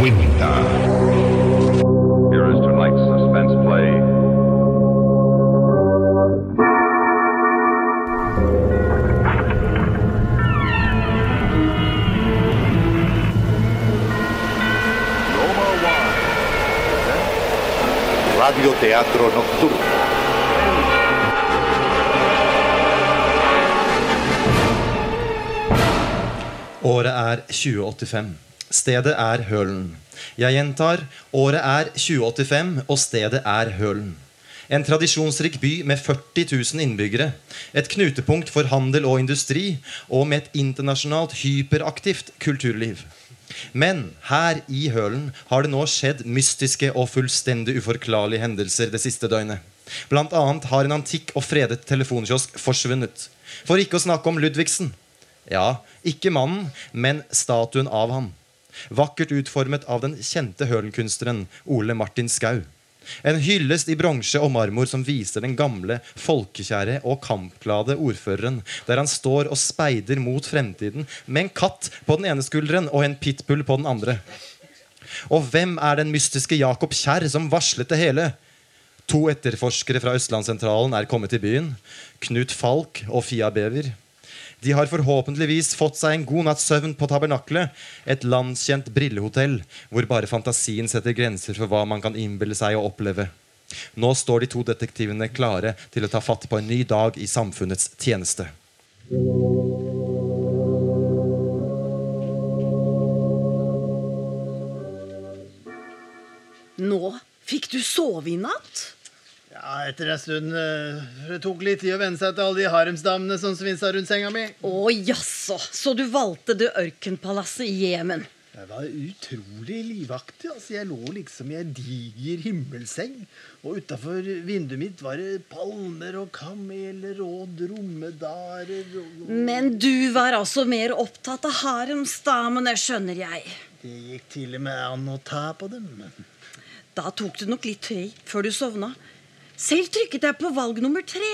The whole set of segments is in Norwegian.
cuenta. Here is tonight's suspense play. Radio Teatro Nocturno. Året er 2085. Stedet er Hølen. Jeg gjentar, året er 2085, og stedet er Hølen. En tradisjonsrik by med 40 000 innbyggere. Et knutepunkt for handel og industri, og med et internasjonalt hyperaktivt kulturliv. Men her i Hølen har det nå skjedd mystiske og fullstendig uforklarlige hendelser det siste døgnet. Blant annet har en antikk og fredet telefonkiosk forsvunnet. For ikke å snakke om Ludvigsen. Ja, ikke mannen, men statuen av han. Vakkert utformet av den kjente hølenkunstneren Ole Martin Skau. En hyllest i bronse og marmor som viser den gamle, folkekjære og kampglade ordføreren, der han står og speider mot fremtiden med en katt på den ene skulderen og en pitbull på den andre. Og hvem er den mystiske Jakob Kjær som varslet det hele? To etterforskere fra Østlandssentralen er kommet til byen. Knut Falk og Fia Bever. De har forhåpentligvis fått seg en god natts søvn på Tabernaklet, et landskjent brillehotell hvor bare fantasien setter grenser for hva man kan innbille seg å oppleve. Nå står de to detektivene klare til å ta fatt på en ny dag i samfunnets tjeneste. Nå fikk du sove i natt? Ja, etter en stund uh, Det tok litt tid å venne seg til alle de haremsdamene som svinsa rundt senga mi. Å jaså, så du valgte det ørkenpalasset i Jemen. Jeg var utrolig livaktig. altså Jeg lå liksom i ei diger himmelseng. Og utafor vinduet mitt var det palmer og kameler og dromedarer og Men du var altså mer opptatt av haremsdamene, skjønner jeg. Det gikk til og med an å ta på dem. Da tok du nok litt tøy før du sovna. Selv trykket jeg på valg nummer tre.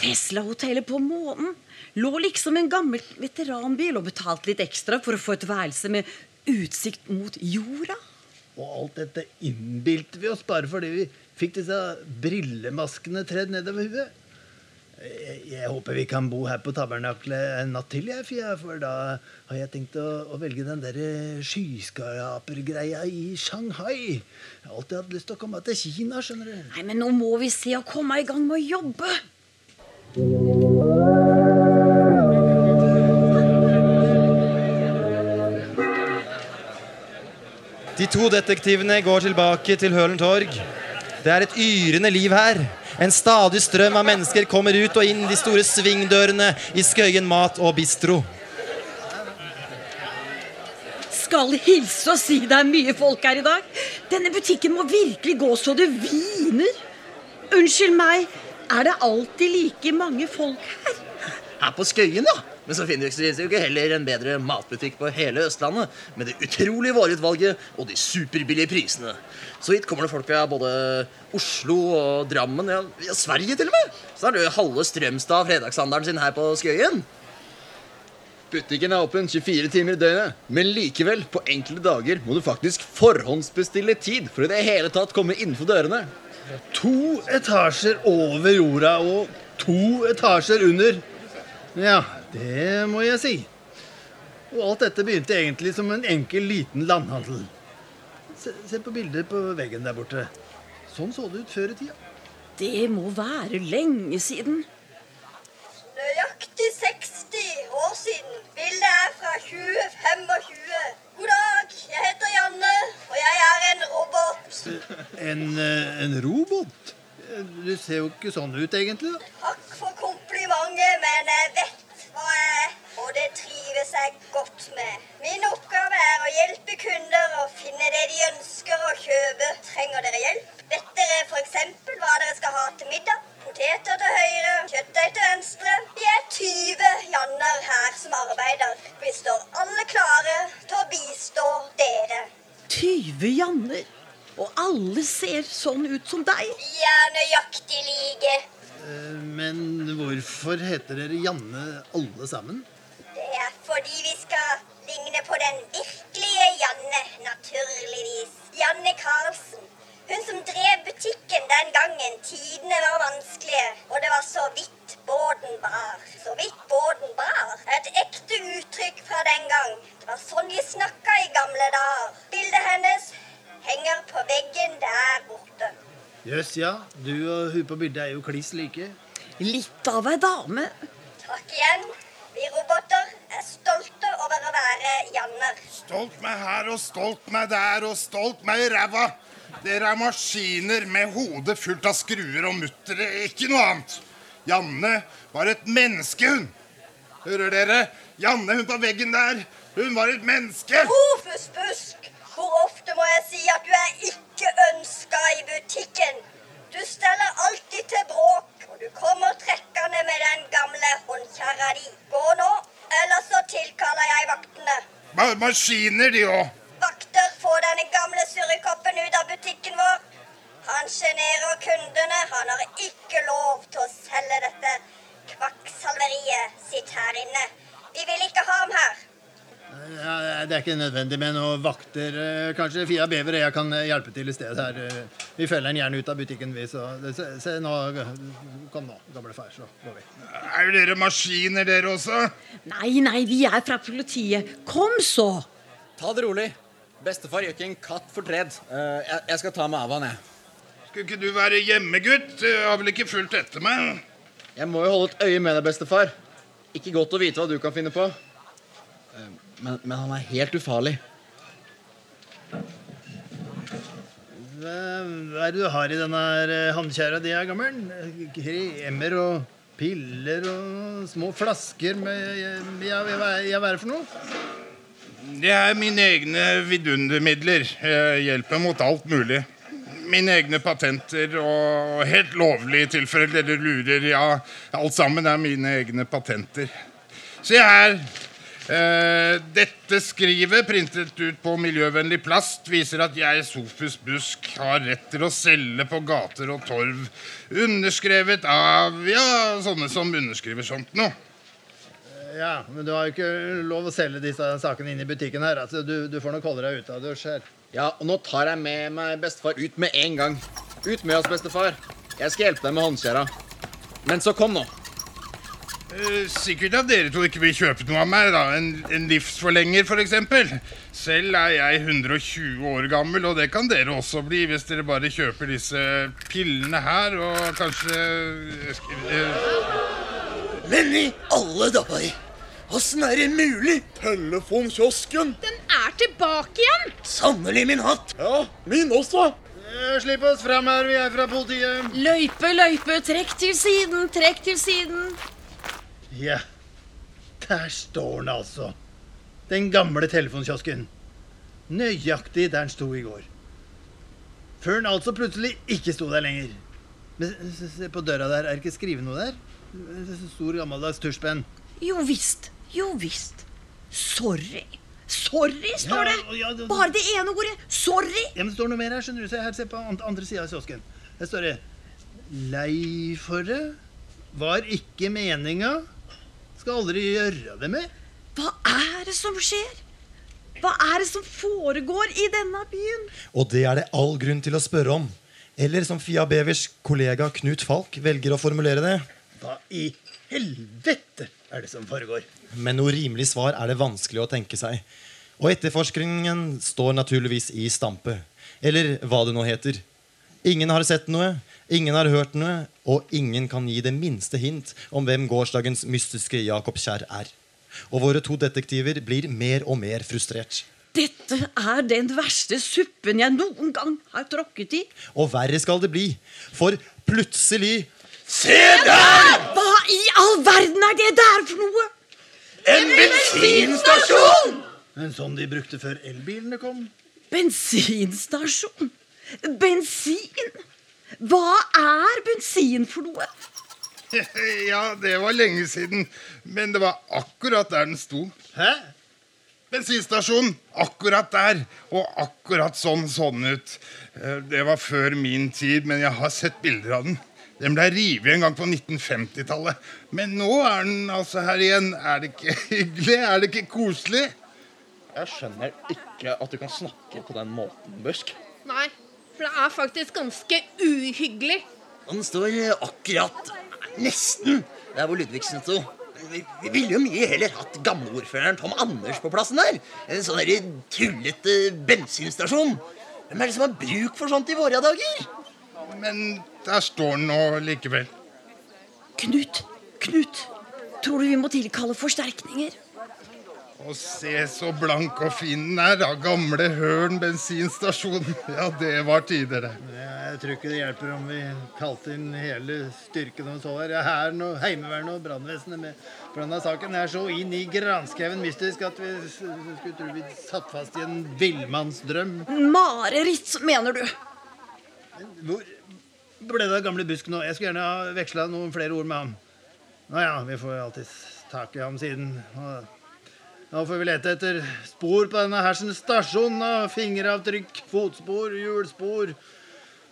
Tesla-hotellet på månen. Lå liksom en gammel veteranbil og betalte litt ekstra for å få et værelse med utsikt mot jorda. Og alt dette innbilte vi oss bare fordi vi fikk disse brillemaskene tredd nedover huet. Jeg, jeg håper vi kan bo her på tabernaklet en natt til, jeg, Fia, for da har jeg tenkt å, å velge den der skyskrapergreia i Shanghai. Jeg har alltid hatt lyst til å komme til Kina, skjønner du. Nei, men nå må vi se å komme i gang med å jobbe. De to detektivene går tilbake til Hølen torg. Det er et yrende liv her. En stadig strøm av mennesker kommer ut og inn de store svingdørene i Skøyen mat og bistro. Skal hilse og si det er mye folk her i dag. Denne butikken må virkelig gå så det hviner. Unnskyld meg, er det alltid like mange folk her? Her på Skøyen, ja. Men så finnes det jo ikke heller en bedre matbutikk på hele Østlandet. Med det utrolige vareutvalget og de superbillige prisene. Så hit kommer det folk fra både Oslo og Drammen, ja, ja Sverige til og med. Så er det halve Strømstad fredagshandelen sin her på Skøyen. Butikken er åpen 24 timer i døgnet, men likevel, på enkelte dager må du faktisk forhåndsbestille tid for i det hele tatt komme innenfor dørene. To etasjer over jorda og to etasjer under. Ja, det må jeg si. Og alt dette begynte egentlig som en enkel, liten landhandel. Se, se på bildet på veggen der borte. Sånn så det ut før i tida. Det må være lenge siden. Nøyaktig 60 år siden. Bildet er fra 2025. God dag, jeg heter Janne, og jeg er en robot. En, eh, en robot? Du ser jo ikke sånn ut, egentlig. da. Komplimentet, men jeg vet hva jeg er, og det trives jeg godt med. Min oppgave er å hjelpe kunder å finne det de ønsker å kjøpe. Trenger dere hjelp? Vet dere f.eks. hva dere skal ha til middag? Poteter til høyre, kjøttdeig til venstre. Vi er 20 Janner her som arbeider. Vi står alle klare til å bistå dere. 20 Janner. Og alle ser sånn ut som deg. Vi er nøyaktig like. Eh, men hvorfor heter dere Janne alle sammen? Det er fordi vi skal ligne på den virkelige Janne, naturligvis. Janne Karlsen. Hun som drev butikken den gangen tidene var Ja. Du og hun på bildet er jo kliss like. Litt av ei dame. Takk igjen. Vi roboter er stolte over å være Janner. Stolt meg her og stolt meg der og stolt meg i ræva. Dere er maskiner med hodet fullt av skruer og muttere, ikke noe annet. Janne var et menneske, hun. Hører dere? Janne, hun på veggen der. Hun var et menneske. Rofus Busk, hvor ofte må jeg si at du er ikke ønska i butikken? Du steller alltid til bråk, og du kommer trekkende med den gamle håndkjerra di. Gå nå, ellers så tilkaller jeg vaktene. Ma maskiner, de òg. Vakter, få denne gamle surrekoppen ut av butikken vår. Han sjenerer kundene. Han har ikke lov til å selge dette kvakksalveriet sitt her inne. Vi vil ikke ha ham her. Ja, det er ikke nødvendig med noen vakter. Eh, Kanskje Fia Bever og jeg kan eh, hjelpe til i stedet her. Eh, Vi følger den gjerne ut av butikken, vi. Så se, se nå. Kom nå, gamle far, så går vi. Er dere maskiner, dere også? Nei, nei, vi er fra politiet. Kom så! Ta det rolig. Bestefar gjør ikke en katt fortred. Eh, jeg, jeg skal ta meg av han, jeg. Skulle ikke du være hjemme, gutt? Du har vel ikke fulgt etter meg? Jeg må jo holde et øye med deg, bestefar. Ikke godt å vite hva du kan finne på. Eh, Men, men han er helt ufarlig. Hva hva er det du har i denne eh, di, er gammel? Kremer og piller og små flasker med Ja, hva er ja, hva er det for noe? Det er mine egne vidundermidler. Jeg hjelper mot alt mulig. Mine egne patenter og helt lovlig i tilfelle dere lurer. Ja, alt sammen er mine egne patenter. Se her. Eh, dette skrivet, printet ut på miljøvennlig plast, viser at jeg, Sofus Busk, har rett til å selge på gater og torv. Underskrevet av ja, sånne som underskriver sånt noe. Ja, men du har jo ikke lov å selge disse sakene inn i butikken her. Altså, du, du får nok holde deg ute av. Ja, og nå tar jeg med meg bestefar ut med en gang. Ut med oss, bestefar. Jeg skal hjelpe deg med håndkjerra. Men så kom nå. Eh, Sikkert at dere to ikke vil kjøpe noe av meg. da En, en livsforlenger, f.eks. Selv er jeg 120 år gammel, og det kan dere også bli hvis dere bare kjøper disse pillene her og kanskje eh, Men i alle dager! Åssen er det mulig? Telefonkiosken. Den er tilbake igjen! Sannelig min hatt! Ja, min også. Eh, Slipp oss fram her, vi er fra politiet. Løype, løype, trekk til siden, trekk til siden. Ja, der står den altså. Den gamle telefonkiosken. Nøyaktig der den sto i går. Før den altså plutselig ikke sto der lenger. Men se- på døra der, er det ikke skrevet noe der? Stor, gammeldags tusjpenn. Jo visst, jo visst. Sorry. Sorry, står det. Ja, ja, det- Bare det ene ordet. Sorry. Ja, men det står noe mer her, skjønner du. Se her, se på andre sida av kiosken. Der står det Lei for det. Var ikke meninga. Skal aldri gjøre det mer. Hva er det som skjer? Hva er det som foregår i denne byen? Og det er det all grunn til å spørre om. Eller som Fia Bevers kollega Knut Falk velger å formulere det. Hva i helvete er det som foregår? Men noe rimelig svar er det vanskelig å tenke seg. Og etterforskningen står naturligvis i stampe. Eller hva det nå heter. Ingen har sett noe, ingen har hørt noe, og ingen kan gi det minste hint om hvem gårsdagens mystiske Jakob Kjær er. Og våre to detektiver blir mer og mer frustrert. Dette er den verste suppen jeg noen gang har tråkket i. Og verre skal det bli, for plutselig Se der! Hva i all verden er det der for noe? En bensinstasjon! En sånn de brukte før elbilene kom. Bensinstasjon? Bensin? Hva er bensin for noe? Ja, det var lenge siden. Men det var akkurat der den sto. Hæ? Bensinstasjonen. Akkurat der. Og akkurat sånn sånn ut. Eh, Det var før min tid, men jeg har sett bilder av den. Den ble revet en gang på 1950-tallet. Men nå er den altså her igjen. Er det ikke hyggelig? Er det ikke koselig? Jeg skjønner ikke at du kan snakke på den måten, Busk. Nei, for det er faktisk ganske uhyggelig. Den står akkurat nesten der hvor Ludvigsen sto. vi, vi ville jo mye heller hatt gamleordføreren Tom Anders på plassen der. En sånn der tullete bensinstasjon. Hvem er det som har bruk for sånt i våre dager? Men der står den nå likevel. Knut, Knut, tror du vi må tilkalle forsterkninger? Å se så blank og fin den er, da. Gamle Hølen bensinstasjon. Ja, det var tider, det. Jeg tror ikke det hjelper om vi kalte inn hele styrken og så her. Hæren og Heimevernet og brannvesenet med på denne saken er så inn i granskauen mystisk at vi skulle tro vi satt fast i en villmannsdrøm. Mareritt, mener du? Hvor ble det av gamle Busk nå? Jeg skulle gjerne ha veksla noen flere ord med ham. Nå ja, vi får alltid tak i ham siden. Og Nå får vi lete etter spor på denne hersens stasjon. Da. Fingeravtrykk, fotspor, hjulspor.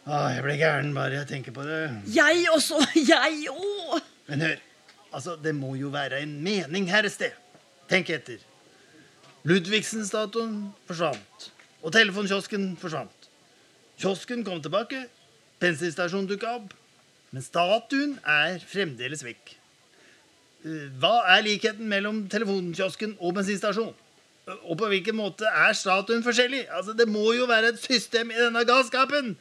Ah, jeg blir gæren bare jeg tenker på det. Jeg også. Jeg òg. Men hør, altså, det må jo være en mening her et sted. Tenk etter. Ludvigsen-statuen forsvant. Og telefonkiosken forsvant. Kiosken kom tilbake. Bensinstasjonen dukka opp. Men statuen er fremdeles vekk. Hva er likheten mellom telefonkiosken og bensinstasjonen? Eh, Og på hvilken måte er statuen forskjellig? Altså, Det må jo være et system i denne galskapen!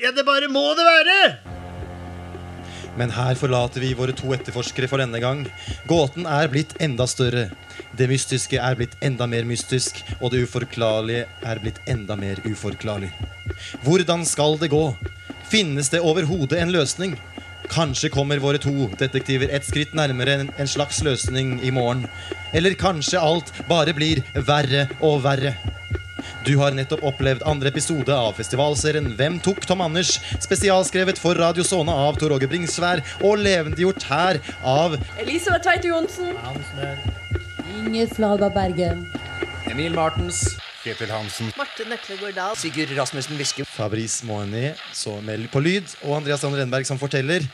Ja, det bare må det være! Men her forlater vi våre to etterforskere for denne gang. Gåten er blitt enda større. Det mystiske er blitt enda mer mystisk, og det uforklarlige er blitt enda mer uforklarlig. Hvordan skal det gå? Finnes det overhodet en løsning? Kanskje kommer våre to detektiver et skritt nærmere en, en slags løsning i morgen. Eller kanskje alt bare blir verre og verre. Du har nettopp opplevd andre episode av festivalserien Hvem tok Tom Anders? Spesialskrevet for Radio Sona av Tor Åge Bringsvær og levendegjort her av Elisabeth Tveite Johnsen. Inger Flaga Bergen. Emil Martens. Ketil Hansen. Marte Nøklegård Dahl. Sigurd Rasmussen Viske. Fabrice Moeni, som melder på lyd, og Andreas Dahl Renberg som forteller.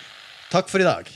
Takk for i dag.